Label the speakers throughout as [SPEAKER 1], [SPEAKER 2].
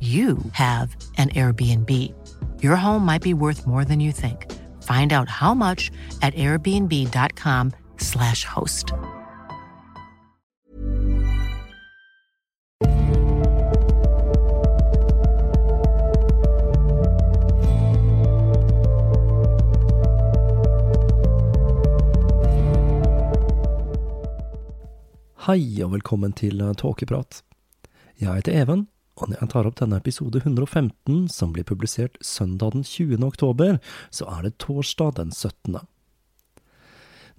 [SPEAKER 1] you have an Airbnb. Your home might be worth more than you think. Find out how much at airbnb.com/slash host.
[SPEAKER 2] Og velkommen til eh, Tåkeprat. Jeg heter Even, og når jeg tar opp denne episode 115, som blir publisert søndag den 20. oktober, så er det torsdag den 17.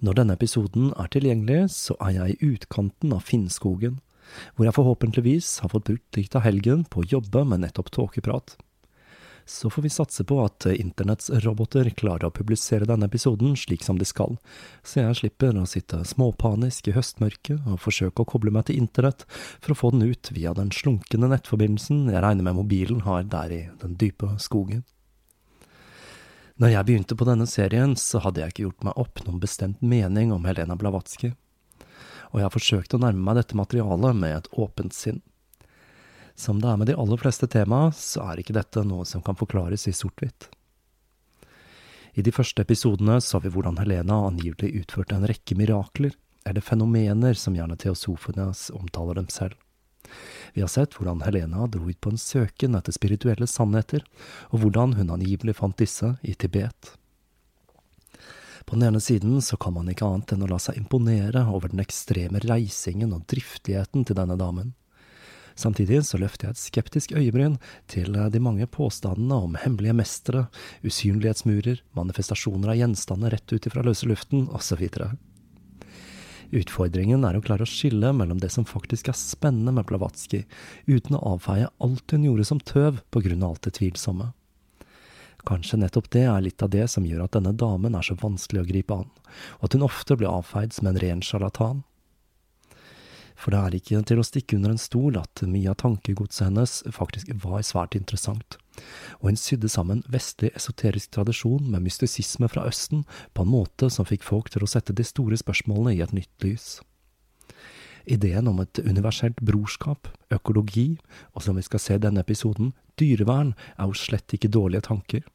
[SPEAKER 2] Når denne episoden er tilgjengelig, så er jeg i utkanten av Finnskogen, hvor jeg forhåpentligvis har fått brukt litt av helgen på å jobbe med nettopp tåkeprat. Så får vi satse på at internetts roboter klarer å publisere denne episoden slik som de skal, så jeg slipper å sitte småpanisk i høstmørket og forsøke å koble meg til internett for å få den ut via den slunkende nettforbindelsen jeg regner med mobilen har der i den dype skogen. Når jeg begynte på denne serien, så hadde jeg ikke gjort meg opp noen bestemt mening om Helena Blavatsky, og jeg har forsøkt å nærme meg dette materialet med et åpent sinn. Som det er med de aller fleste tema, så er ikke dette noe som kan forklares i sort-hvitt. I de første episodene så vi hvordan Helena angivelig utførte en rekke mirakler, eller fenomener som gjerne teosofene omtaler dem selv. Vi har sett hvordan Helena dro ut på en søken etter spirituelle sannheter, og hvordan hun angivelig fant disse i Tibet. På den ene siden så kan man ikke annet enn å la seg imponere over den ekstreme reisingen og driftigheten til denne damen. Samtidig så løfter jeg et skeptisk øyebryn til de mange påstandene om hemmelige mestere, usynlighetsmurer, manifestasjoner av gjenstander rett ut ifra løse luften, osv. Utfordringen er å klare å skille mellom det som faktisk er spennende med Blavatsky, uten å avfeie alt hun gjorde som tøv på grunn av alt det tvilsomme. Kanskje nettopp det er litt av det som gjør at denne damen er så vanskelig å gripe an, og at hun ofte blir avfeid som en ren sjarlatan. For det er ikke til å stikke under en stol at mye av tankegodset hennes faktisk var svært interessant, og hun sydde sammen vestlig esoterisk tradisjon med mystisisme fra Østen på en måte som fikk folk til å sette de store spørsmålene i et nytt lys. Ideen om et universelt brorskap, økologi, og som vi skal se i denne episoden, dyrevern, er jo slett ikke dårlige tanker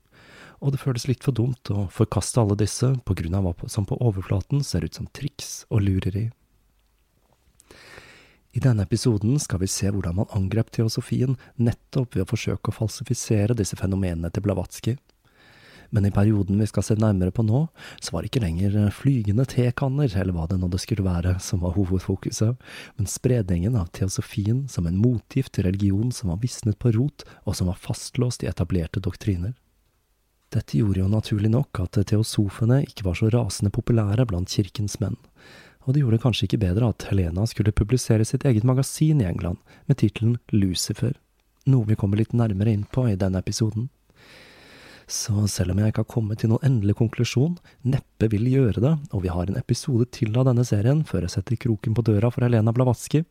[SPEAKER 2] og det føles litt for dumt å forkaste alle disse på grunn av hva som på overflaten ser ut som triks og lureri. I denne episoden skal vi se hvordan man angrep teosofien nettopp ved å forsøke å falsifisere disse fenomenene til Blavatsky. Men i perioden vi skal se nærmere på nå, så var det ikke lenger flygende tekanner, eller hva det nå det skulle være, som var hovedfokuset, men spredningen av teosofien som en motgift til religion som var visnet på rot, og som var fastlåst i etablerte doktriner. Dette gjorde jo naturlig nok at teosofene ikke var så rasende populære blant kirkens menn og det gjorde det kanskje ikke bedre at Helena skulle publisere sitt eget magasin i England med tittelen Lucifer, noe vi kommer litt nærmere inn på i denne episoden. Så selv om jeg ikke har kommet til noen endelig konklusjon, neppe vil gjøre det, og vi har en episode til av denne serien før jeg setter kroken på døra for Helena Blavatsky,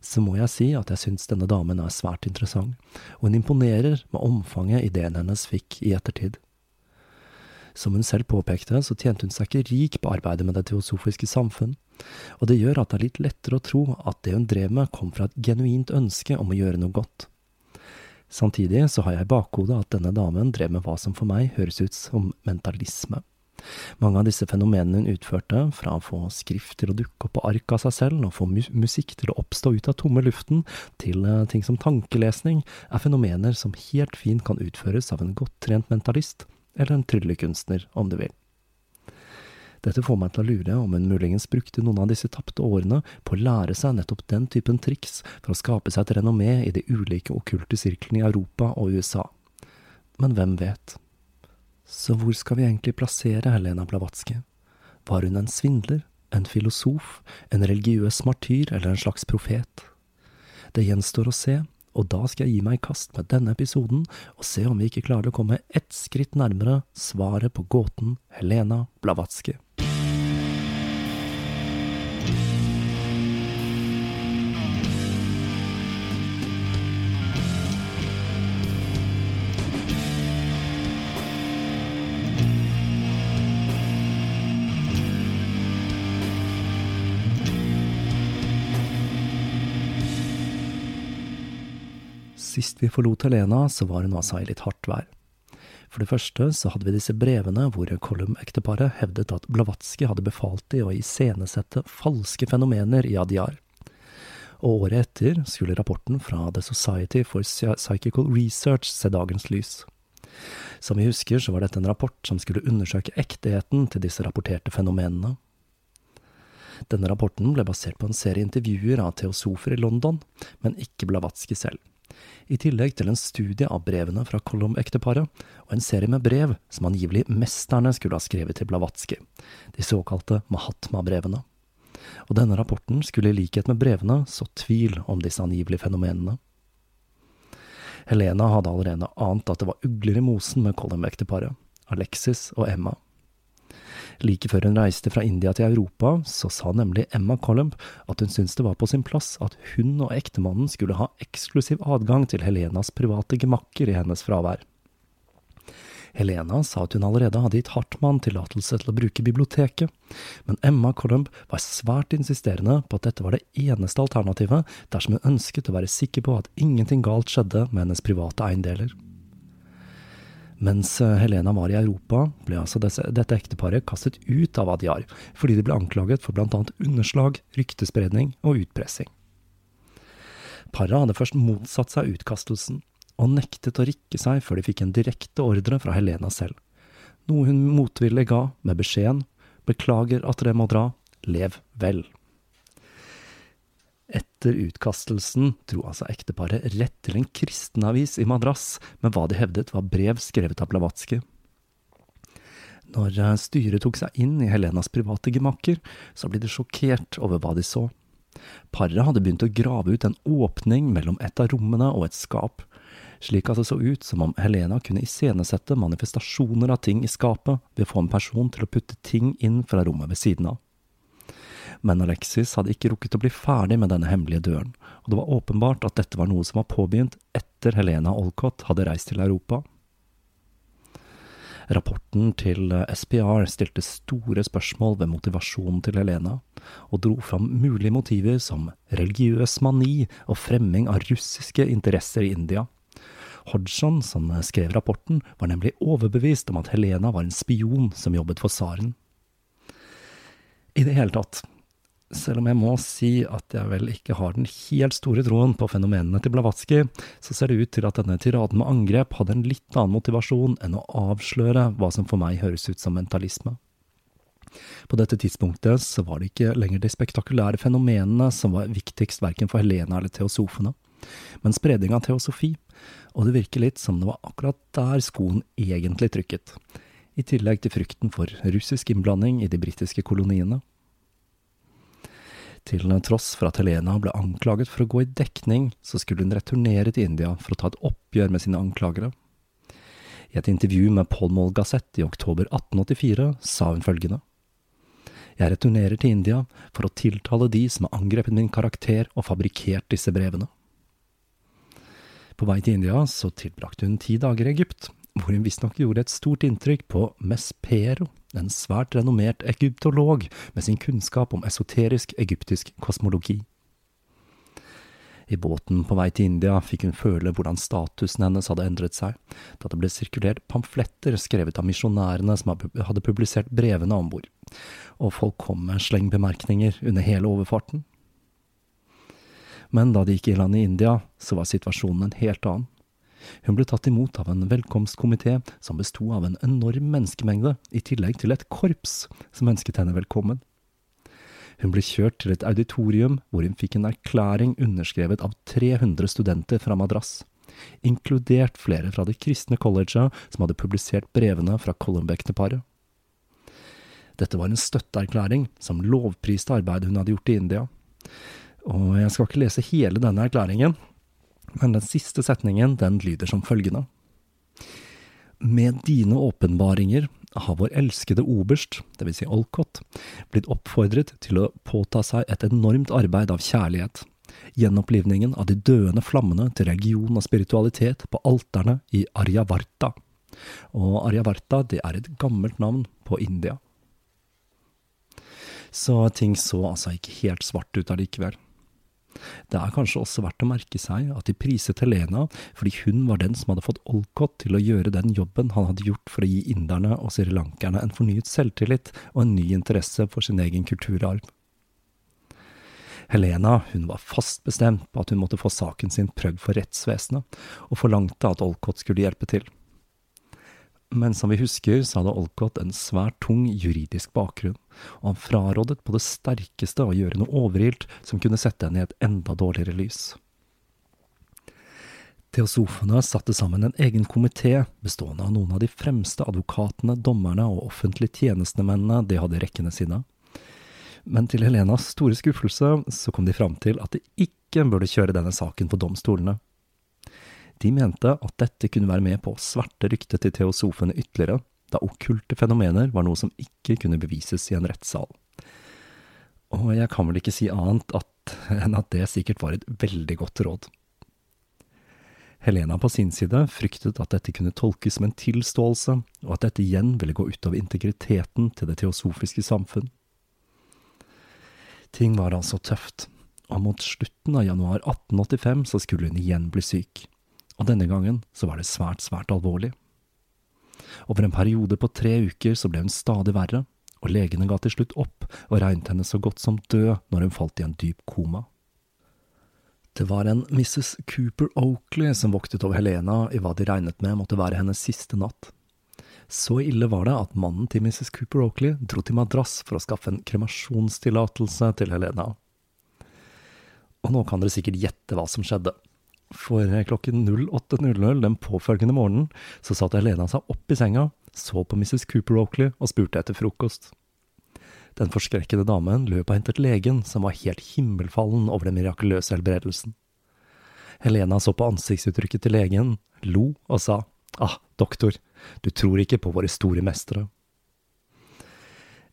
[SPEAKER 2] så må jeg si at jeg syns denne damen er svært interessant, og hun imponerer med omfanget ideen hennes fikk i ettertid. Som hun selv påpekte, så tjente hun seg ikke rik på arbeidet med det teosofiske samfunn, og det gjør at det er litt lettere å tro at det hun drev med kom fra et genuint ønske om å gjøre noe godt. Samtidig så har jeg i bakhodet at denne damen drev med hva som for meg høres ut som mentalisme. Mange av disse fenomenene hun utførte, fra å få skrift til å dukke opp på ark av seg selv og få musikk til å oppstå ut av tomme luften, til eh, ting som tankelesning, er fenomener som helt fint kan utføres av en godt trent mentalist, eller en tryllekunstner, om du vil. Dette får meg til å lure om hun muligens brukte noen av disse tapte årene på å lære seg nettopp den typen triks for å skape seg et renommé i de ulike okkulte sirklene i Europa og USA. Men hvem vet? Så hvor skal vi egentlig plassere Helena Blavatsky? Var hun en svindler, en filosof, en religiøs martyr eller en slags profet? Det gjenstår å se, og da skal jeg gi meg i kast med denne episoden og se om vi ikke klarer å komme ett skritt nærmere svaret på gåten Helena Blavatsky. Sist vi forlot Helena, så var hun altså i litt hardt vær. For det første så hadde vi disse brevene hvor Kolum-ekteparet hevdet at Blavatsky hadde befalt de å iscenesette falske fenomener i Adyar. Og året etter skulle rapporten fra The Society for Psychical Research se dagens lys. Som vi husker, så var dette en rapport som skulle undersøke ekteheten til disse rapporterte fenomenene. Denne rapporten ble basert på en serie intervjuer av teosofer i London, men ikke Blavatsky selv i tillegg til en studie av brevene fra Kolomb-ekteparet, og en serie med brev som angivelig mesterne skulle ha skrevet til Blavatsky, de såkalte Mahatma-brevene. Og denne rapporten skulle i likhet med brevene så tvil om disse angivelige fenomenene. Helena hadde allerede ant at det var ugler i mosen med Kolomb-ekteparet, Alexis og Emma. Like før hun reiste fra India til Europa, så sa nemlig Emma Columb at hun syntes det var på sin plass at hun og ektemannen skulle ha eksklusiv adgang til Helenas private gemakker i hennes fravær. Helena sa at hun allerede hadde gitt Hartmann tillatelse til å bruke biblioteket, men Emma Columb var svært insisterende på at dette var det eneste alternativet dersom hun ønsket å være sikker på at ingenting galt skjedde med hennes private eiendeler. Mens eh, Helena var i Europa, ble altså disse, dette ekteparet kastet ut av Adyar, fordi de ble anklaget for annet underslag, ryktespredning og utpressing. Paret hadde først motsatt seg utkastelsen, og nektet å rikke seg før de fikk en direkte ordre fra Helena selv, noe hun motvillig ga med beskjeden Beklager at dere må dra, lev vel. Etter utkastelsen dro altså ekteparet rett til en kristenavis i Madras med hva de hevdet var brev skrevet av Blavatsky. Når eh, styret tok seg inn i Helenas private gemakker, så ble de sjokkert over hva de så. Paret hadde begynt å grave ut en åpning mellom et av rommene og et skap, slik at det så ut som om Helena kunne iscenesette manifestasjoner av ting i skapet ved å få en person til å putte ting inn fra rommet ved siden av men Alexis hadde ikke rukket å bli ferdig med denne hemmelige døren, og det var åpenbart at dette var noe som var påbegynt etter Helena Olcott hadde reist til Europa. Rapporten til SPR stilte store spørsmål ved motivasjonen til Helena, og dro fram mulige motiver som religiøs mani og fremming av russiske interesser i India. Hodgson, som skrev rapporten, var nemlig overbevist om at Helena var en spion som jobbet for tsaren. I det hele tatt, selv om jeg må si at jeg vel ikke har den helt store troen på fenomenene til Blavatsky, så ser det ut til at denne tiraden med angrep hadde en litt annen motivasjon enn å avsløre hva som for meg høres ut som mentalisme. På dette tidspunktet så var det ikke lenger de spektakulære fenomenene som var viktigst verken for Helena eller teosofene, men spredning av teosofi, og det virker litt som det var akkurat der skoen egentlig trykket, i tillegg til frykten for russisk innblanding i de britiske koloniene. Til tross for at Helena ble anklaget for å gå i dekning, så skulle hun returnere til India for å ta et oppgjør med sine anklagere. I et intervju med Paul Mall Gazette i oktober 1884 sa hun følgende. Jeg returnerer til India for å tiltale de som har angrepet min karakter og fabrikkert disse brevene. På vei til India så tilbrakte hun ti dager i Egypt, hvor hun visstnok gjorde et stort inntrykk på Mespero, en svært renommert egyptolog med sin kunnskap om esoterisk egyptisk kosmologi. I båten på vei til India fikk hun føle hvordan statusen hennes hadde endret seg, da det ble sirkulert pamfletter skrevet av misjonærene som hadde publisert brevene om bord, og folk kom med slengbemerkninger under hele overfarten. Men da de gikk i land i India, så var situasjonen en helt annen. Hun ble tatt imot av en velkomstkomité som besto av en enorm menneskemengde, i tillegg til et korps som ønsket henne velkommen. Hun ble kjørt til et auditorium hvor hun fikk en erklæring underskrevet av 300 studenter fra Madras, inkludert flere fra det kristne colleget som hadde publisert brevene fra Columbeck-paret. Dette var en støtteerklæring som lovpriste arbeidet hun hadde gjort i India. Og jeg skal ikke lese hele denne erklæringen, men den siste setningen den lyder som følgende. Med dine åpenbaringer har vår elskede oberst, dvs. Si Olcott, blitt oppfordret til å påta seg et enormt arbeid av kjærlighet, gjenopplivningen av de døende flammene til religion og spiritualitet på alterne i Aryavarta. Og Aryavarta det er et gammelt navn på India. Så ting så altså ikke helt svart ut allikevel. Det er kanskje også verdt å merke seg at de priset Helena fordi hun var den som hadde fått Olcott til å gjøre den jobben han hadde gjort for å gi inderne og srilankerne en fornyet selvtillit og en ny interesse for sin egen kulturarv. Helena hun var fast bestemt på at hun måtte få saken sin prøvd for rettsvesenet, og forlangte at Olcott skulle hjelpe til. Men som vi husker, så hadde Olcott en svært tung juridisk bakgrunn, og han frarådet på det sterkeste å gjøre noe overilt som kunne sette henne i et enda dårligere lys. Teosofene satte sammen en egen komité bestående av noen av de fremste advokatene, dommerne og offentlige tjenestemennene de hadde i rekkene sine. Men til Helenas store skuffelse så kom de fram til at de ikke burde kjøre denne saken for domstolene. De mente at dette kunne være med på å sverte ryktet til teosofene ytterligere, da okkulte fenomener var noe som ikke kunne bevises i en rettssal. Og jeg kan vel ikke si annet at, enn at det sikkert var et veldig godt råd. Helena på sin side fryktet at dette kunne tolkes som en tilståelse, og at dette igjen ville gå utover integriteten til det teosofiske samfunn. Ting var altså tøft, og mot slutten av januar 1885 så skulle hun igjen bli syk og denne gangen så var det svært, svært alvorlig. Over en periode på tre uker så ble hun stadig verre, og legene ga til slutt opp og regnet henne så godt som død når hun falt i en dyp koma. Det var en Mrs. Cooper Oakley som voktet over Helena i hva de regnet med måtte være hennes siste natt. Så ille var det at mannen til Mrs. Cooper Oakley dro til Madras for å skaffe en kremasjonstillatelse til Helena. Og nå kan dere sikkert gjette hva som skjedde. For klokken 08.00 den påfølgende morgenen så satte Helena seg opp i senga, så på Mrs. Cooper Oakley og spurte etter frokost. Den forskrekkede damen løp og hentet legen, som var helt himmelfallen over den mirakuløse helbredelsen. Helena så på ansiktsuttrykket til legen, lo og sa, ah, doktor, du tror ikke på våre store mestere.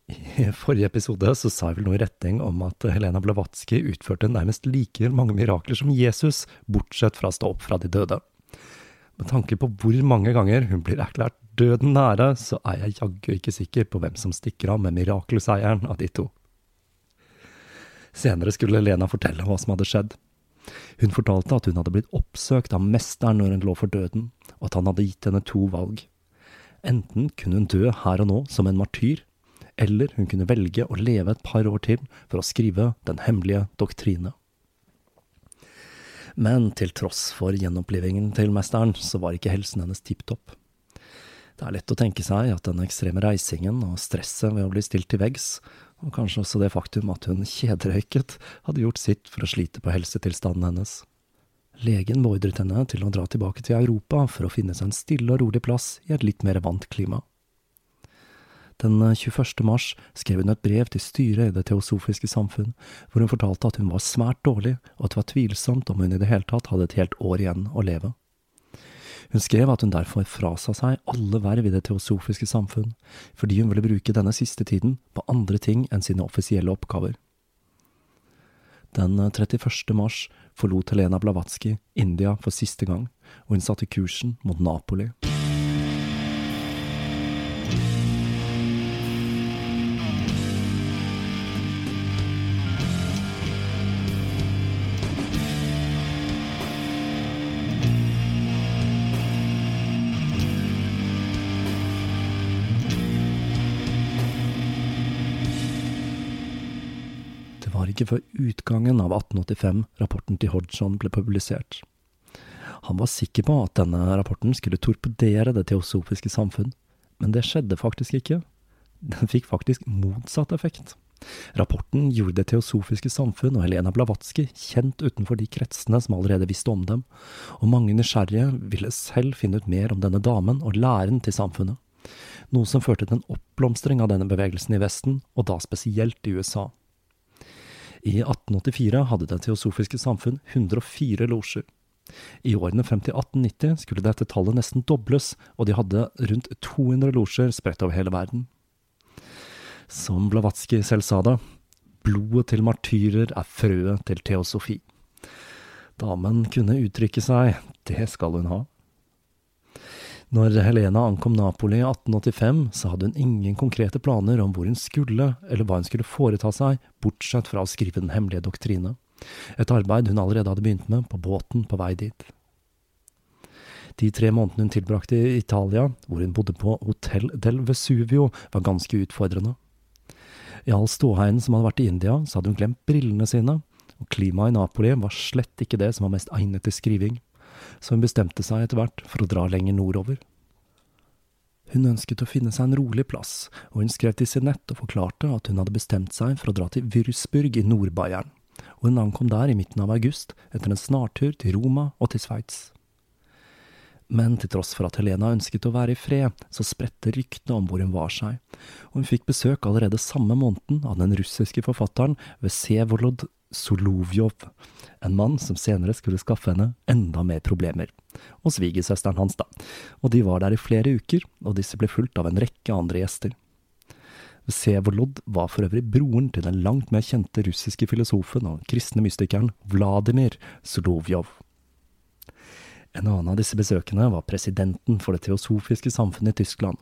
[SPEAKER 2] I forrige episode så sa jeg vel noe i retning om at Helena Blavatsky utførte nærmest like mange mirakler som Jesus, bortsett fra å stå opp fra de døde. Med tanke på hvor mange ganger hun blir erklært døden nære, så er jeg jaggu ikke sikker på hvem som stikker av med mirakelseieren av de to. Senere skulle Helena fortelle hva som hadde skjedd. Hun fortalte at hun hadde blitt oppsøkt av mesteren når hun lå for døden, og at han hadde gitt henne to valg. Enten kunne hun dø her og nå som en martyr, eller hun kunne velge å leve et par år til for å skrive Den hemmelige doktrine. Men til tross for gjenopplivingen til mesteren, så var ikke helsen hennes tipp topp. Det er lett å tenke seg at den ekstreme reisingen og stresset ved å bli stilt til veggs, og kanskje også det faktum at hun kjederøyket, hadde gjort sitt for å slite på helsetilstanden hennes. Legen beordret henne til å dra tilbake til Europa for å finne seg en stille og rolig plass i et litt mer vant klima. Den 21. Eh, mars skrev hun et brev til styret i Det teosofiske samfunn, hvor hun fortalte at hun var svært dårlig, og at det var tvilsomt om hun i det hele tatt hadde et helt år igjen å leve. Hun skrev at hun derfor frasa seg alle verv i Det teosofiske samfunn, fordi hun ville bruke denne siste tiden på andre ting enn sine offisielle oppgaver. Den 31. mars forlot Helena Blavatsky India for siste gang, og hun satte kursen mot Napoli. Ikke før utgangen av 1885 rapporten til Hodgson ble publisert. Han var sikker på at denne rapporten skulle torpedere det teosofiske samfunn, men det skjedde faktisk ikke. Den fikk faktisk motsatt effekt. Rapporten gjorde det teosofiske samfunn og Helena Blavatsky kjent utenfor de kretsene som allerede visste om dem, og mange nysgjerrige ville selv finne ut mer om denne damen og læren til samfunnet, noe som førte til en oppblomstring av denne bevegelsen i Vesten, og da spesielt i USA. I 1884 hadde Det teosofiske samfunn 104 losjer. I årene frem til 1890 skulle dette tallet nesten dobles, og de hadde rundt 200 losjer spredt over hele verden. Som Blavatsky selv sa det, blodet til martyrer er frøet til teosofi. Damen kunne uttrykke seg, det skal hun ha. Når Helena ankom Napoli i 1885, så hadde hun ingen konkrete planer om hvor hun skulle, eller hva hun skulle foreta seg, bortsett fra å skrive Den hemmelige doktrine, et arbeid hun allerede hadde begynt med på båten på vei dit. De tre månedene hun tilbrakte i Italia, hvor hun bodde på Hotel del Vesuvio, var ganske utfordrende. I all ståheien som hadde vært i India, så hadde hun glemt brillene sine, og klimaet i Napoli var slett ikke det som var mest egnet til skriving så hun bestemte seg etter hvert for å dra lenger nordover. Hun ønsket å finne seg en rolig plass, og hun skrev til Sinett og forklarte at hun hadde bestemt seg for å dra til Würzburg i Nord-Bayern, og hun ankom der i midten av august etter en snartur til Roma og til Sveits. Men til tross for at Helena ønsket å være i fred, så spredte ryktene om hvor hun var seg, og hun fikk besøk allerede samme måneden av den russiske forfatteren Vesevolod Solovjov, en mann som senere skulle skaffe henne enda mer problemer. Og svigersøsteren hans, da. Og de var der i flere uker, og disse ble fulgt av en rekke andre gjester. Sevolod var for øvrig broren til den langt mer kjente russiske filosofen og kristne mystikeren Vladimir Solovjov. En annen av disse besøkene var presidenten for det teosofiske samfunnet i Tyskland,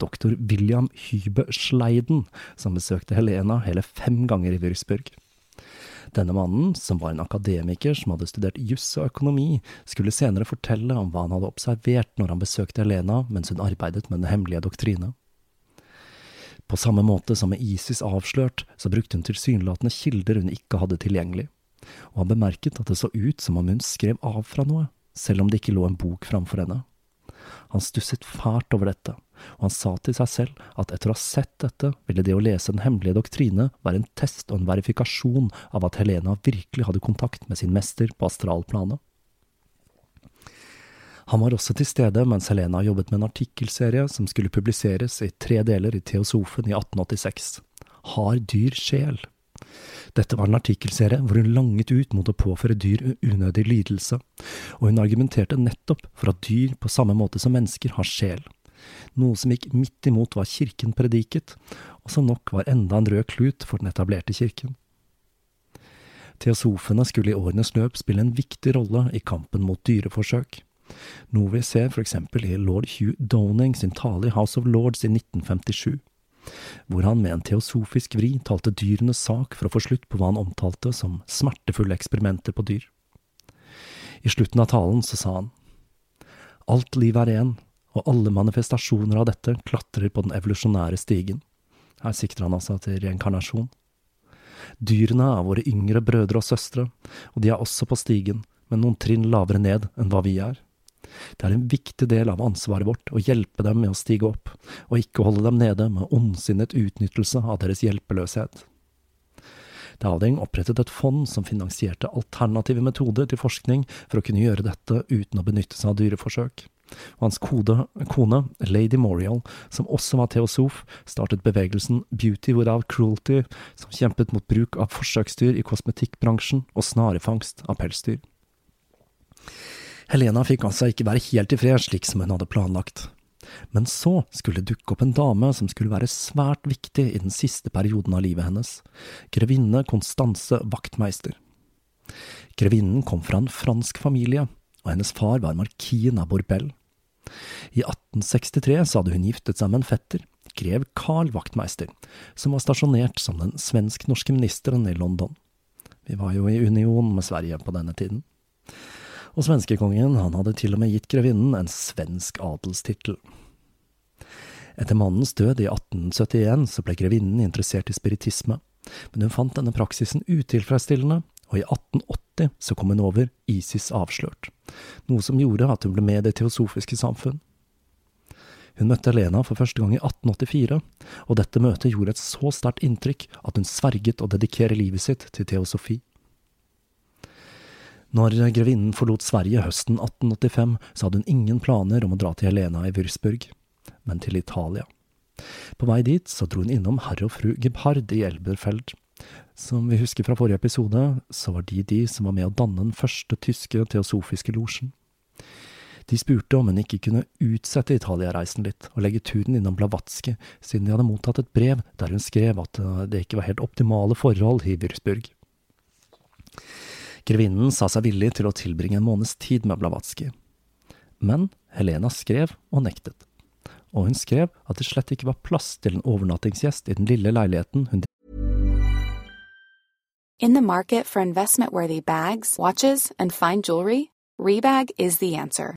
[SPEAKER 2] doktor William Hybe Schleiden, som besøkte Helena hele fem ganger i Würzburg. Denne mannen, som var en akademiker som hadde studert juss og økonomi, skulle senere fortelle om hva han hadde observert når han besøkte Helena mens hun arbeidet med den hemmelige doktrine. På samme måte som med ISIS avslørt, så brukte hun tilsynelatende kilder hun ikke hadde tilgjengelig, og han bemerket at det så ut som om hun skrev av fra noe, selv om det ikke lå en bok framfor henne. Han stusset fælt over dette, og han sa til seg selv at etter å ha sett dette, ville det å lese Den hemmelige doktrine være en test og en verifikasjon av at Helena virkelig hadde kontakt med sin mester på astralplanet. Han var også til stede mens Helena jobbet med en artikkelserie som skulle publiseres i tre deler i Theosofen i 1886. Har dyr sjel? Dette var en artikkelserie hvor hun langet ut mot å påføre dyr unødig lidelse, og hun argumenterte nettopp for at dyr på samme måte som mennesker har sjel, noe som gikk midt imot hva kirken prediket, og som nok var enda en rød klut for den etablerte kirken. Teosofene skulle i årenes løp spille en viktig rolle i kampen mot dyreforsøk, noe vi ser for eksempel i lord Hugh Downing sin tale i House of Lords i 1957 hvor han med en teosofisk vri talte dyrenes sak for å få slutt på hva han omtalte som smertefulle eksperimenter på dyr. I slutten av talen så sa han, Alt liv er én, og alle manifestasjoner av dette klatrer på den evolusjonære stigen. Her sikter han altså til reinkarnasjon. Dyrene er våre yngre brødre og søstre, og de er også på stigen, men noen trinn lavere ned enn hva vi er. Det er en viktig del av ansvaret vårt å hjelpe dem med å stige opp, og ikke holde dem nede med ondsinnet utnyttelse av deres hjelpeløshet. Dowding opprettet et fond som finansierte alternative metoder til forskning for å kunne gjøre dette uten å benytte seg av dyreforsøk. Og hans kode, kone, Lady Morial, som også var teosof, startet bevegelsen Beauty Without Cruelty, som kjempet mot bruk av forsøksdyr i kosmetikkbransjen og snarefangst av pelsdyr. Helena fikk altså ikke være helt i fred slik som hun hadde planlagt. Men så skulle det dukke opp en dame som skulle være svært viktig i den siste perioden av livet hennes, grevinne Constance Vaktmeister. Grevinnen kom fra en fransk familie, og hennes far var markien av Borbell. I 1863 så hadde hun giftet seg med en fetter, grev Carl Vaktmeister, som var stasjonert som den svensk-norske ministeren i London. Vi var jo i union med Sverige på denne tiden. Og svenskekongen han hadde til og med gitt grevinnen en svensk adelstittel. Etter mannens død i 1871 så ble grevinnen interessert i spiritisme, men hun fant denne praksisen utilfredsstillende, og i 1880 så kom hun over Isis avslørt, noe som gjorde at hun ble med i Det teosofiske samfunn. Hun møtte Helena for første gang i 1884, og dette møtet gjorde et så sterkt inntrykk at hun sverget å dedikere livet sitt til teosofi. Når grevinnen forlot Sverige høsten 1885, så hadde hun ingen planer om å dra til Helena i Würzburg, men til Italia. På vei dit så dro hun innom herr og fru Gebhard i Elberfeld. Som vi husker fra forrige episode, så var de de som var med å danne den første tyske teosofiske losjen. De spurte om hun ikke kunne utsette Italia-reisen litt, og legge turen innom Blavatski, siden de hadde mottatt et brev der hun skrev at det ikke var helt optimale forhold i Würzburg. Grevinnen sa seg villig til å tilbringe en måneds tid med Blavatsky. Men Helena skrev og nektet. Og hun skrev at det slett ikke var plass til en overnattingsgjest i den lille leiligheten hun
[SPEAKER 3] In the market for investment-worthy bags, watches, and fine jewelry, Rebag is the answer.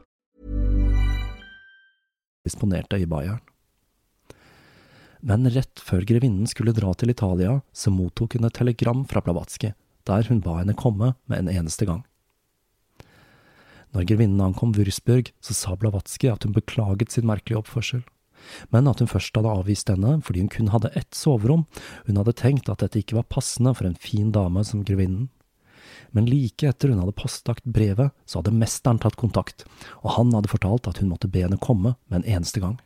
[SPEAKER 2] disponerte i Bayern. Men rett før grevinnen skulle dra til Italia, så mottok hun et telegram fra Blavatsky, der hun ba henne komme med en eneste gang. Når grevinnen ankom Würzburg, så sa Blavatsky at hun beklaget sin merkelige oppførsel, men at hun først hadde avvist henne fordi hun kun hadde ett soverom, hun hadde tenkt at dette ikke var passende for en fin dame som grevinnen. Men like etter hun hadde postlagt brevet, så hadde mesteren tatt kontakt, og han hadde fortalt at hun måtte be henne komme med en eneste gang.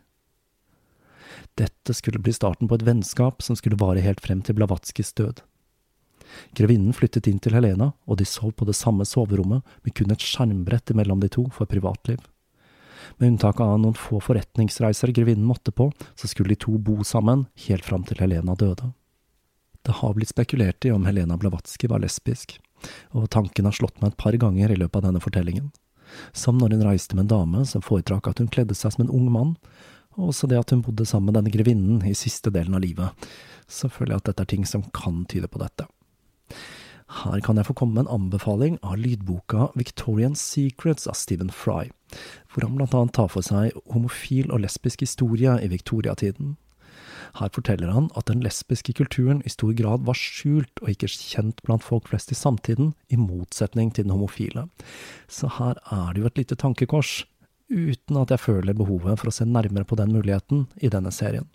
[SPEAKER 2] Dette skulle bli starten på et vennskap som skulle vare helt frem til Blavatskis død. Grevinnen flyttet inn til Helena, og de sov på det samme soverommet, med kun et skjermbrett imellom de to for privatliv. Med unntak av noen få forretningsreiser grevinnen måtte på, så skulle de to bo sammen helt fram til Helena døde. Det har blitt spekulert i om Helena Blavatski var lesbisk, og tanken har slått meg et par ganger i løpet av denne fortellingen. Som når hun reiste med en dame som foretrakk at hun kledde seg som en ung mann, og også det at hun bodde sammen med denne grevinnen i siste delen av livet. Så føler jeg at dette er ting som kan tyde på dette. Her kan jeg få komme med en anbefaling av lydboka Victorian Secrets av Stephen Fry, hvor han blant annet tar for seg homofil og lesbisk historie i viktoriatiden. Her forteller han at den lesbiske kulturen i stor grad var skjult og ikke kjent blant folk flest i samtiden, i motsetning til den homofile. Så her er det jo et lite tankekors, uten at jeg føler behovet for å se nærmere på den muligheten i denne serien.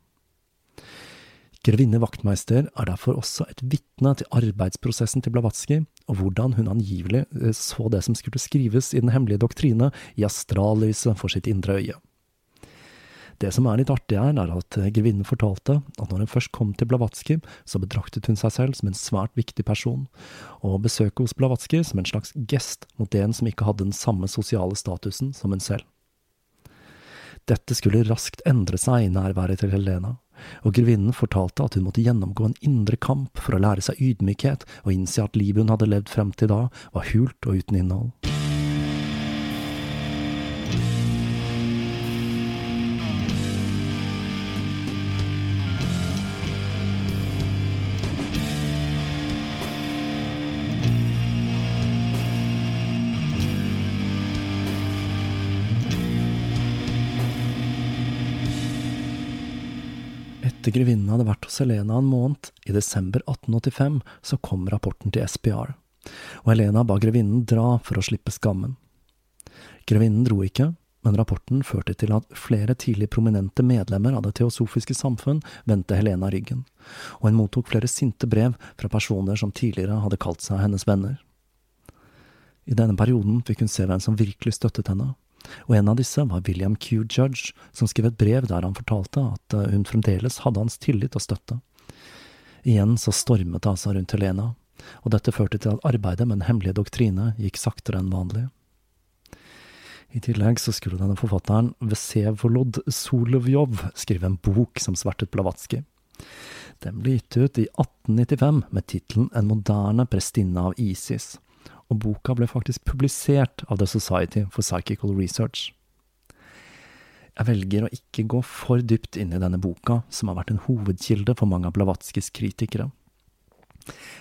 [SPEAKER 2] Grevinne Vaktmeister er derfor også et vitne til arbeidsprosessen til Blavatsky, og hvordan hun angivelig eh, så det som skulle skrives i den hemmelige doktrine, i astrallyset for sitt indre øye. Det som er litt artig her, er at grevinnen fortalte at når hun først kom til Blavatsky, så betraktet hun seg selv som en svært viktig person, og besøket hos Blavatsky som en slags gest mot en som ikke hadde den samme sosiale statusen som hun selv. Dette skulle raskt endre seg i nærværet til Helena, og grevinnen fortalte at hun måtte gjennomgå en indre kamp for å lære seg ydmykhet og innse at livet hun hadde levd frem til da, var hult og uten innhold. Etter grevinnen hadde vært hos Helena en måned, i desember 1885, så kom rapporten til SPR, og Helena ba grevinnen dra for å slippe skammen. Grevinnen dro ikke, men rapporten førte til at flere tidlig prominente medlemmer av Det teosofiske samfunn vendte Helena ryggen, og hun mottok flere sinte brev fra personer som tidligere hadde kalt seg hennes venner. I denne perioden fikk hun se hvem som virkelig støttet henne, og en av disse var William Q. Judge, som skrev et brev der han fortalte at eh, hun fremdeles hadde hans tillit og støtte. Igjen så stormet det altså rundt Helena, og dette førte til at arbeidet med den hemmelige doktrine gikk saktere enn vanlig. I tillegg så skulle denne forfatteren Vesevolod Solovjov skrive en bok som svertet Blavatsky. Den ble gitt ut i 1895 med tittelen En moderne prestinne av Isis, og boka ble faktisk publisert av The Society for Psychical Research. Jeg velger å ikke gå for dypt inn i denne boka, som har vært en hovedkilde for mange av Blavatskijs kritikere.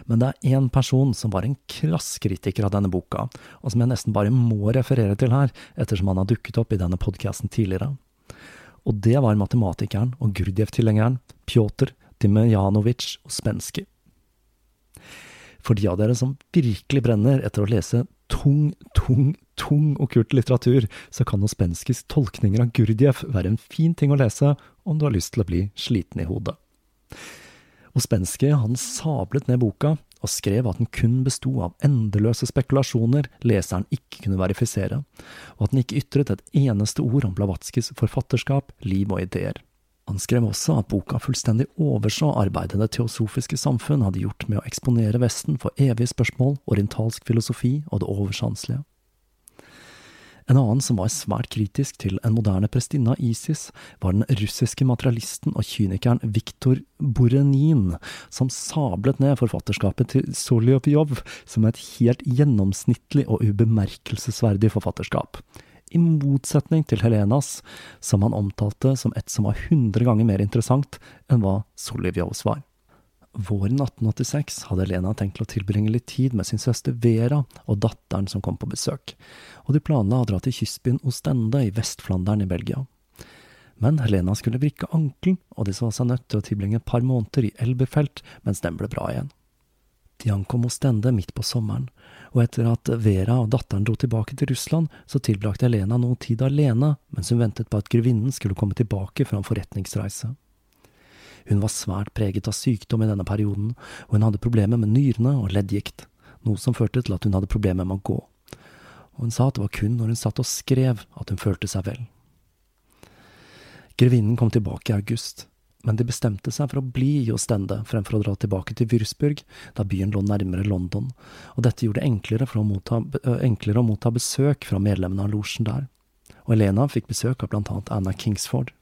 [SPEAKER 2] Men det er én person som var en krass kritiker av denne boka, og som jeg nesten bare må referere til her, ettersom han har dukket opp i denne podkasten tidligere. Og det var matematikeren og Gurdjiev-tilhengeren Pjotr Timjanovitsj Ospenskyj. For de av dere som virkelig brenner etter å lese tung, tung, tung okkult litteratur, så kan Ospenskis tolkninger av Gurdjieff være en fin ting å lese om du har lyst til å bli sliten i hodet. Ospenskij han sablet ned boka og skrev at den kun besto av endeløse spekulasjoner leseren ikke kunne verifisere, og at den ikke ytret et eneste ord om Blavatskijs forfatterskap, liv og ideer. Han skrev også at boka fullstendig overså arbeidet det teosofiske samfunn hadde gjort med å eksponere Vesten for evige spørsmål, orientalsk filosofi og det oversanselige. En annen som var svært kritisk til en moderne prestinne av ISIS, var den russiske materialisten og kynikeren Viktor Borenin, som sablet ned forfatterskapet til Solyovjov som et helt gjennomsnittlig og ubemerkelsesverdig forfatterskap i motsetning til Helenas, som han omtalte som et som var hundre ganger mer interessant enn hva Solivios var. Våren 1886 hadde Helena tenkt å tilbringe litt tid med sin søster Vera og datteren som kom på besøk, og de planla å dra til kystbyen Ostende i Vest-Flandern i Belgia. Men Helena skulle vrikke ankelen, og de så seg nødt til å tilbringe et par måneder i Elbefelt mens den ble bra igjen. De ankom Ostende midt på sommeren, og etter at Vera og datteren dro tilbake til Russland, så tilbrakte Helena noe tid alene mens hun ventet på at grevinnen skulle komme tilbake fra en forretningsreise. Hun var svært preget av sykdom i denne perioden, og hun hadde problemer med nyrene og leddgikt, noe som førte til at hun hadde problemer med å gå. Og hun sa at det var kun når hun satt og skrev at hun følte seg vel. Grevinnen kom tilbake i august, men de bestemte seg for å bli i Ostende fremfor å dra tilbake til Würzburg, da byen lå nærmere London, og dette gjorde det enklere, å motta, enklere å motta besøk fra medlemmene av losjen der. Og Elena fikk besøk av blant annet Anna Kingsford.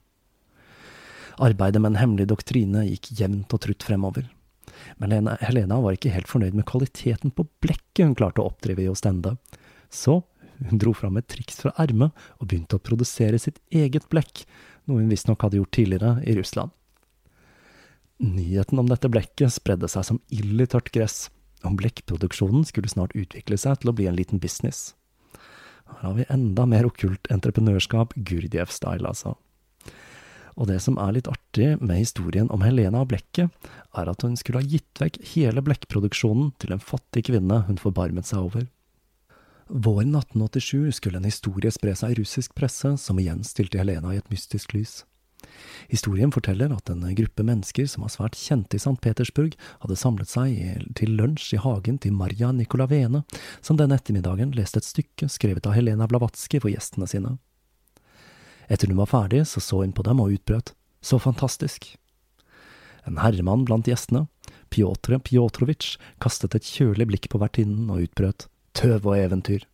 [SPEAKER 2] Arbeidet med en hemmelig doktrine gikk jevnt og trutt fremover. Men Helena, Helena var ikke helt fornøyd med kvaliteten på blekket hun klarte å oppdrive i Ostende. Så hun dro fram et triks fra ermet og begynte å produsere sitt eget blekk, noe hun visstnok hadde gjort tidligere i Russland. Nyheten om dette blekket spredde seg som ild i tørt gress, og blekkproduksjonen skulle snart utvikle seg til å bli en liten business. Her har vi enda mer okkult entreprenørskap, Gurdjieff-style, altså. Og det som er litt artig med historien om Helena og blekket, er at hun skulle ha gitt vekk hele blekkproduksjonen til en fattig kvinne hun forbarmet seg over. Våren 1887 skulle en historie spre seg i russisk presse, som igjen stilte Helena i et mystisk lys. Historien forteller at en gruppe mennesker som var svært kjente i St. Petersburg, hadde samlet seg til lunsj i hagen til Marja Nikolavene, som denne ettermiddagen leste et stykke skrevet av Helena Blavatskij for gjestene sine. Etter hun var ferdig, så så hun på dem og utbrøt, så fantastisk. En herremann blant gjestene, Pjotr Pjotrovitsj, kastet et kjølig blikk på vertinnen og utbrøt, tøv og eventyr.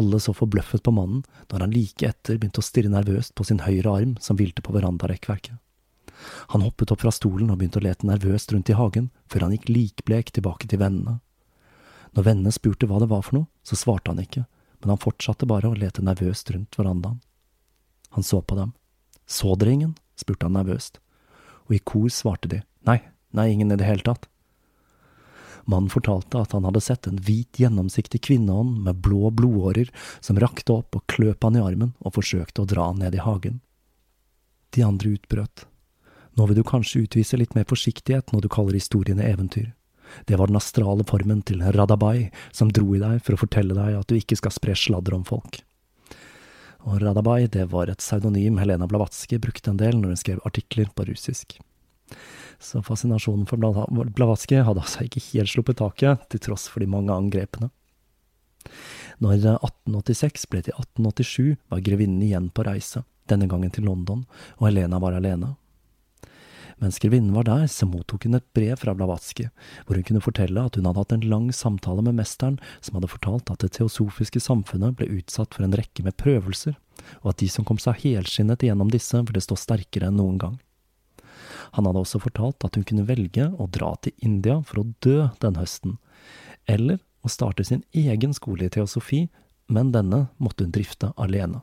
[SPEAKER 2] Alle så forbløffet på mannen når han like etter begynte å stirre nervøst på sin høyre arm som hvilte på verandarekkverket. Han hoppet opp fra stolen og begynte å lete nervøst rundt i hagen, før han gikk likblek tilbake til vennene. Når vennene spurte hva det var for noe, så svarte han ikke, men han fortsatte bare å lete nervøst rundt verandaen. Han så på dem. Så dere ingen? spurte han nervøst, og i kor svarte de nei, nei, ingen i det hele tatt. Mannen fortalte at han hadde sett en hvit, gjennomsiktig kvinneånd med blå blodårer som rakte opp og kløp han i armen og forsøkte å dra han ned i hagen. De andre utbrøt. Nå vil du kanskje utvise litt mer forsiktighet når du kaller historiene eventyr. Det var den astrale formen til Radabai som dro i deg for å fortelle deg at du ikke skal spre sladder om folk. Og Radabai, det var et pseudonym Helena Blavatsky brukte en del når hun skrev artikler på russisk. Så fascinasjonen for Blavatsky hadde altså ikke helt sluppet taket, til tross for de mange angrepene. Når 1886 ble til 1887, var grevinnen igjen på reise, denne gangen til London, og Helena var alene. Mens grevinnen var der, så mottok hun et brev fra Blavatsky, hvor hun kunne fortelle at hun hadde hatt en lang samtale med mesteren, som hadde fortalt at det teosofiske samfunnet ble utsatt for en rekke med prøvelser, og at de som kom seg helskinnet igjennom disse, ville stå sterkere enn noen gang. Han hadde også fortalt at hun kunne velge å dra til India for å dø den høsten, eller å starte sin egen skole i teosofi, men denne måtte hun drifte alene.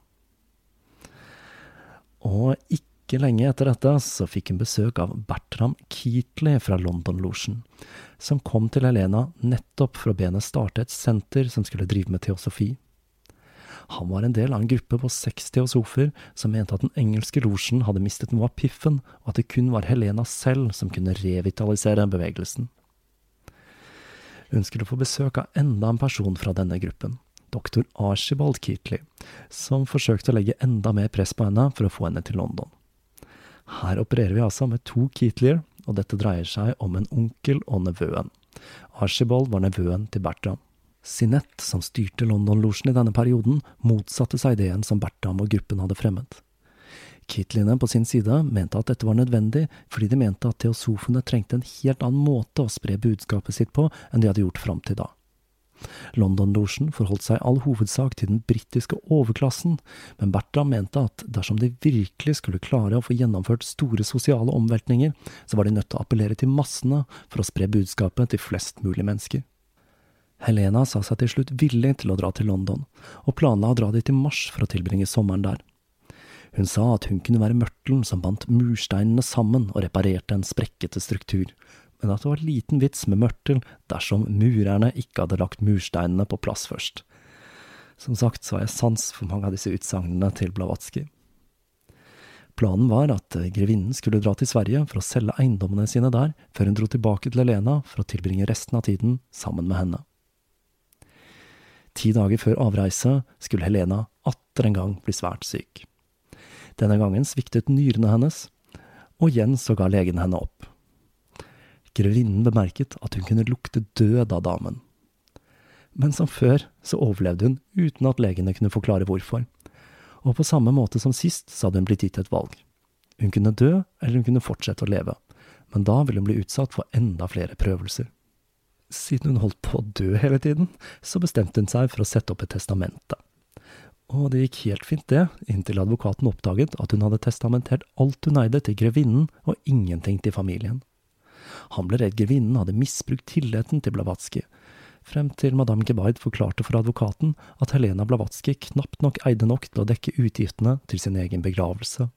[SPEAKER 2] Og ikke lenge etter dette så fikk hun besøk av Bertram Keatley fra London-losjen, som kom til Helena nettopp for å be henne starte et senter som skulle drive med teosofi. Han var en del av en gruppe på seks teosofer som mente at den engelske losjen hadde mistet noe av piffen, og at det kun var Helena selv som kunne revitalisere bevegelsen. Hun skulle få besøk av enda en person fra denne gruppen, doktor Archibald Keatley, som forsøkte å legge enda mer press på henne for å få henne til London. Her opererer vi altså med to Keatleyer, og dette dreier seg om en onkel og nevøen. Archibald var nevøen til Bertram. Sinette, som styrte London-losjen i denne perioden, motsatte seg ideen som Bertram og gruppen hadde fremmet. Kitlinen på sin side mente at dette var nødvendig, fordi de mente at teosofene trengte en helt annen måte å spre budskapet sitt på enn de hadde gjort fram til da. London-losjen forholdt seg i all hovedsak til den britiske overklassen, men Bertram mente at dersom de virkelig skulle klare å få gjennomført store sosiale omveltninger, så var de nødt til å appellere til massene for å spre budskapet til flest mulig mennesker. Helena sa seg til slutt villig til å dra til London, og planla å dra dit i mars for å tilbringe sommeren der. Hun sa at hun kunne være mørtelen som bandt mursteinene sammen og reparerte en sprekkete struktur, men at det var liten vits med mørtel dersom murerne ikke hadde lagt mursteinene på plass først. Som sagt så har jeg sans for mange av disse utsagnene til Blavatsky. Planen var at grevinnen skulle dra til Sverige for å selge eiendommene sine der, før hun dro tilbake til Helena for å tilbringe resten av tiden sammen med henne. Ti dager før avreise skulle Helena atter en gang bli svært syk. Denne gangen sviktet nyrene hennes, og igjen så ga legen henne opp. Grevinnen bemerket at hun kunne lukte død av damen. Men som før så overlevde hun uten at legene kunne forklare hvorfor, og på samme måte som sist så hadde hun blitt gitt et valg. Hun kunne dø, eller hun kunne fortsette å leve, men da ville hun bli utsatt for enda flere prøvelser. Siden hun holdt på å dø hele tiden, så bestemte hun seg for å sette opp et testamente. Og det gikk helt fint, det, inntil advokaten oppdaget at hun hadde testamentert alt hun eide til grevinnen og ingenting til familien. Han ble redd grevinnen hadde misbrukt tilliten til Blavatsky, frem til madame Gebaid forklarte for advokaten at Helena Blavatsky knapt nok eide nok til å dekke utgiftene til sin egen begravelse.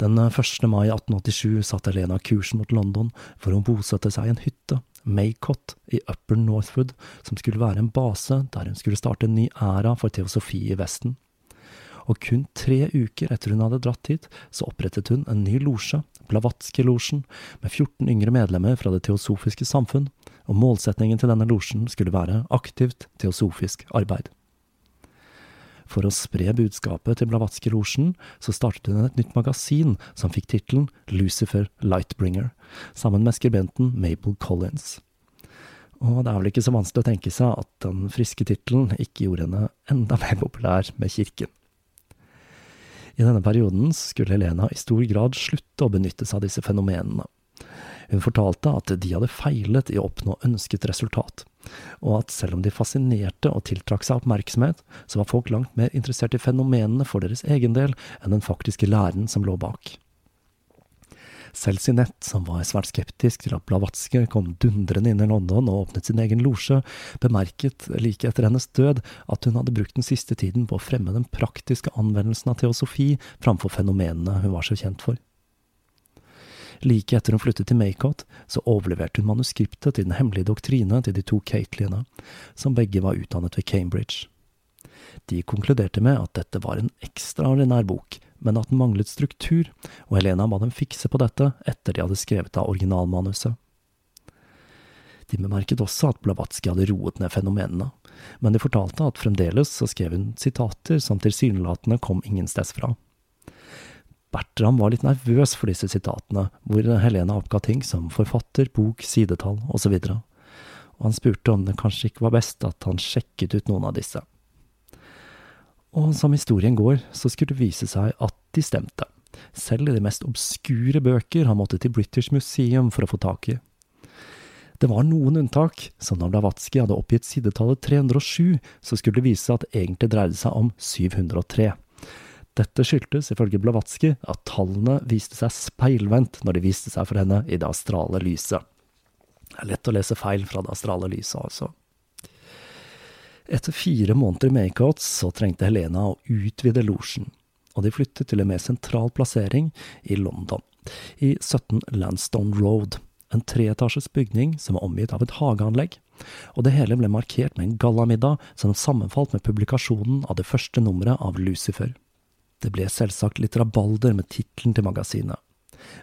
[SPEAKER 2] Den 1. mai 1887 satte Helena kursen mot London for å bosette seg i en hytte, Maycott, i Upper Northwood, som skulle være en base der hun skulle starte en ny æra for teosofi i Vesten og kun tre uker etter hun hadde dratt hit, så opprettet hun en ny losje, Blavatsky-losjen, med 14 yngre medlemmer fra Det teosofiske samfunn, og målsetningen til denne losjen skulle være aktivt teosofisk arbeid. For å spre budskapet til Blavatsky-losjen, så startet hun et nytt magasin som fikk tittelen Lucifer Lightbringer, sammen med skribenten Mabel Collins. Og det er vel ikke så vanskelig å tenke seg at den friske tittelen ikke gjorde henne enda mer populær med kirken. I denne perioden skulle Helena i stor grad slutte å benytte seg av disse fenomenene. Hun fortalte at de hadde feilet i å oppnå ønsket resultat, og at selv om de fascinerte og tiltrakk seg oppmerksomhet, så var folk langt mer interessert i fenomenene for deres egen del enn den faktiske læren som lå bak. Selv Sinette, som var svært skeptisk til at Blavatsky kom dundrende inn i London og åpnet sin egen losje, bemerket like etter hennes død at hun hadde brukt den siste tiden på å fremme den praktiske anvendelsen av teosofi framfor fenomenene hun var så kjent for. Like etter hun flyttet til Maycott, så overleverte hun manuskriptet til den hemmelige doktrine til de to Catelyene, som begge var utdannet ved Cambridge. De konkluderte med at dette var en ekstraordinær bok, men at den manglet struktur, og Helena ba dem fikse på dette etter de hadde skrevet av originalmanuset. De bemerket også at Blavatsky hadde roet ned fenomenene, men de fortalte at fremdeles så skrev hun sitater som tilsynelatende kom ingensteds fra. Bertram var litt nervøs for disse sitatene, hvor Helene oppga ting som forfatter, bok, sidetall osv., og han spurte om det kanskje ikke var best at han sjekket ut noen av disse. Og som historien går, så skulle det vise seg at de stemte, selv i de mest obskure bøker han måtte til British Museum for å få tak i. Det var noen unntak, som da Blavatsky hadde oppgitt sidetallet 307, så skulle det vise seg at det egentlig dreide seg om 703. Dette skyldtes ifølge Blavatsky at tallene viste seg speilvendt når de viste seg for henne i det astrale lyset. Det er lett å lese feil fra det astrale lyset, altså. Etter fire måneder i Maycoats så trengte Helena å utvide losjen, og de flyttet til en mer sentral plassering i London, i 17 Landstone Road, en treetasjes bygning som var omgitt av et hageanlegg, og det hele ble markert med en gallamiddag som sammenfalt med publikasjonen av det første nummeret av Lucifer. Det ble selvsagt litt rabalder med tittelen til magasinet,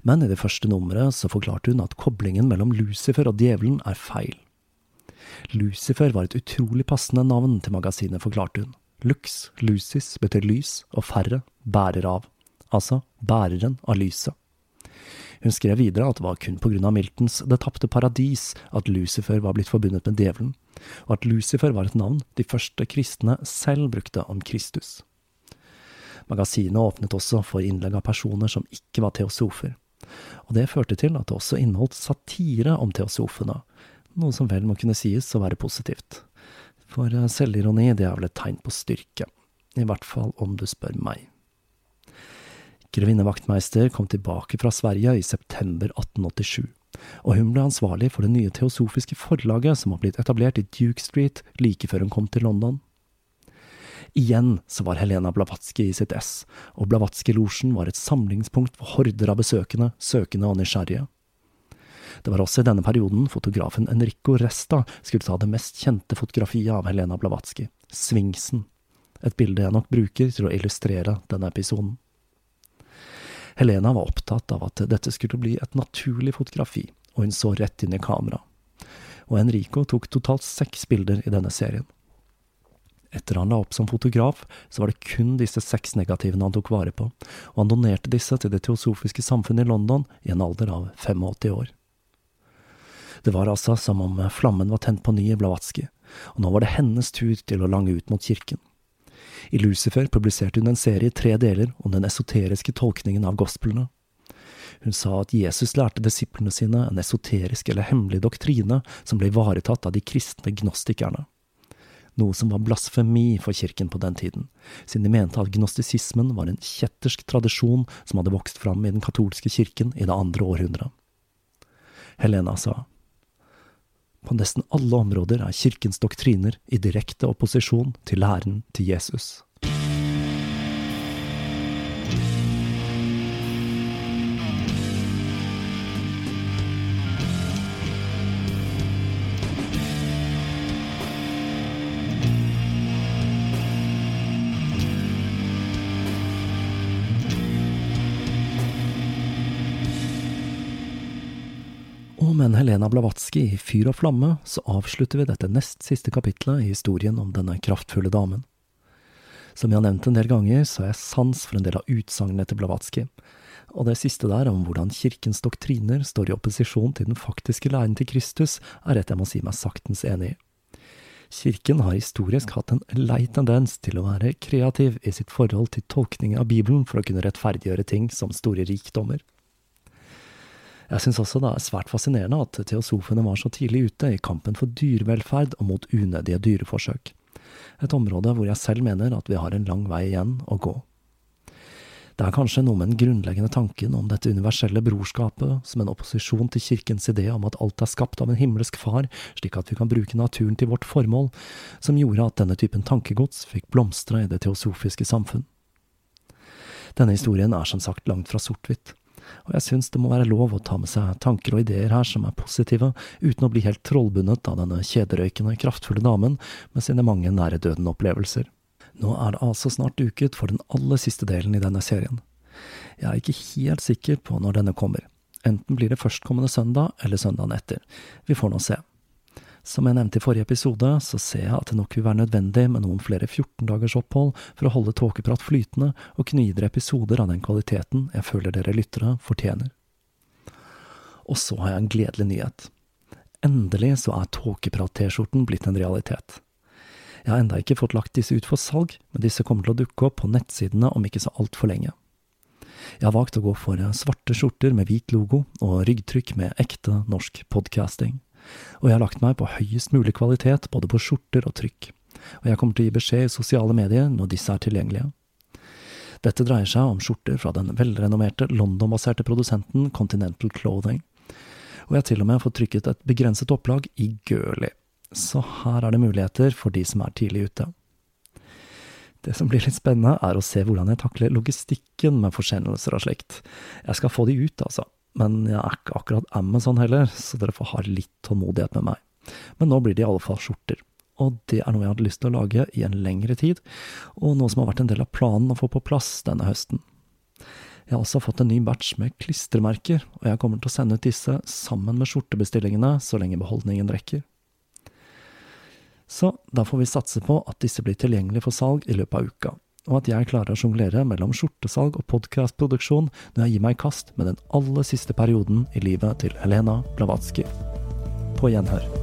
[SPEAKER 2] men i det første nummeret så forklarte hun at koblingen mellom Lucifer og djevelen er feil. Lucifer var et utrolig passende navn til magasinet, forklarte hun. Lux, lucis, betyr lys, og færre, bærer av, altså bæreren av lyset. Hun skrev videre at det var kun av Miltons Det tapte paradis at Lucifer var blitt forbundet med djevelen, og at Lucifer var et navn de første kristne selv brukte om Kristus. Magasinet åpnet også for innlegg av personer som ikke var teosofer, og det førte til at det også inneholdt satire om teosofene, noe som vel må kunne sies å være positivt. For eh, selvironi, det er vel et tegn på styrke, i hvert fall om du spør meg. Grevinne Vaktmeister kom tilbake fra Sverige i september 1887, og hun ble ansvarlig for det nye teosofiske forlaget som var blitt etablert i Duke Street like før hun kom til London. Igjen så var Helena Blavatsky i sitt ess, og Blavatsky-losjen var et samlingspunkt for horder av besøkende, søkende og nysgjerrige. Det var også i denne perioden fotografen Enrico Resta skulle ta det mest kjente fotografiet av Helena Blavatsky, Svingsen, et bilde jeg nok bruker til å illustrere denne episoden. Helena var opptatt av at dette skulle bli et naturlig fotografi, og hun så rett inn i kamera. Og Enrico tok totalt seks bilder i denne serien. Etter han la opp som fotograf, så var det kun disse seks negativene han tok vare på, og han donerte disse til Det teosofiske samfunnet i London i en alder av 85 år. Det var altså som om flammen var tent på ny i Blavatsky, og nå var det hennes tur til å lange ut mot kirken. I Lucifer publiserte hun en serie i tre deler om den esoteriske tolkningen av gospelene. Hun sa at Jesus lærte disiplene sine en esoterisk eller hemmelig doktrine som ble ivaretatt av de kristne gnostikerne. Noe som var blasfemi for kirken på den tiden, siden de mente at gnostisismen var en kjettersk tradisjon som hadde vokst fram i den katolske kirken i det andre århundret. Helena sa, på nesten alle områder er kirkens doktriner i direkte opposisjon til læren til Jesus. Med Helena Blavatsky i fyr og flamme, så avslutter vi dette nest siste kapitlet i historien om denne kraftfulle damen. Som jeg har nevnt en del ganger, så har jeg sans for en del av utsagnene til Blavatsky, og det siste der om hvordan kirkens doktriner står i opposisjon til den faktiske læren til Kristus, er et jeg må si meg saktens enig i. Kirken har historisk hatt en lei tendens til å være kreativ i sitt forhold til tolkning av Bibelen for å kunne rettferdiggjøre ting som store rikdommer. Jeg syns også det er svært fascinerende at teosofene var så tidlig ute i kampen for dyrevelferd og mot unødige dyreforsøk. Et område hvor jeg selv mener at vi har en lang vei igjen å gå. Det er kanskje noe med den grunnleggende tanken om dette universelle brorskapet som en opposisjon til kirkens idé om at alt er skapt av en himmelsk far, slik at vi kan bruke naturen til vårt formål, som gjorde at denne typen tankegods fikk blomstre i det teosofiske samfunn. Denne historien er som sagt langt fra sort-hvitt og jeg syns det må være lov å ta med seg tanker og ideer her som er positive, uten å bli helt trollbundet av denne kjederøykende, kraftfulle damen med sine mange nære døden-opplevelser. Nå er det altså snart duket for den aller siste delen i denne serien. Jeg er ikke helt sikker på når denne kommer. Enten blir det førstkommende søndag eller søndagen etter. Vi får nå se. Som jeg nevnte i forrige episode, så ser jeg at det nok vil være nødvendig med noen flere 14 dagers opphold for å holde tåkeprat flytende og kunne gi dere episoder av den kvaliteten jeg føler dere lyttere fortjener. Og så har jeg en gledelig nyhet. Endelig så er Tåkeprat-T-skjorten blitt en realitet. Jeg har enda ikke fått lagt disse ut for salg, men disse kommer til å dukke opp på nettsidene om ikke så altfor lenge. Jeg har valgt å gå for svarte skjorter med hvit logo og ryggtrykk med ekte norsk podcasting. Og jeg har lagt meg på høyest mulig kvalitet både på skjorter og trykk. Og jeg kommer til å gi beskjed i sosiale medier når disse er tilgjengelige. Dette dreier seg om skjorter fra den velrenommerte London-baserte produsenten Continental Clothing. Og jeg har til og med fått trykket et begrenset opplag i Girly så her er det muligheter for de som er tidlig ute. Det som blir litt spennende, er å se hvordan jeg takler logistikken med forsendelser og slikt. Jeg skal få de ut, altså, men jeg er ikke akkurat Amazon heller, så dere får ha litt tålmodighet med meg. Men nå blir det i alle fall skjorter. Og det er noe jeg hadde lyst til å lage i en lengre tid, og noe som har vært en del av planen å få på plass denne høsten. Jeg har også fått en ny batch med klistremerker, og jeg kommer til å sende ut disse sammen med skjortebestillingene så lenge beholdningen rekker. Så da får vi satse på at disse blir tilgjengelige for salg i løpet av uka, og at jeg klarer å sjonglere mellom skjortesalg og podkastproduksjon når jeg gir meg i kast med den aller siste perioden i livet til Helena Blavatsky. På gjenhør.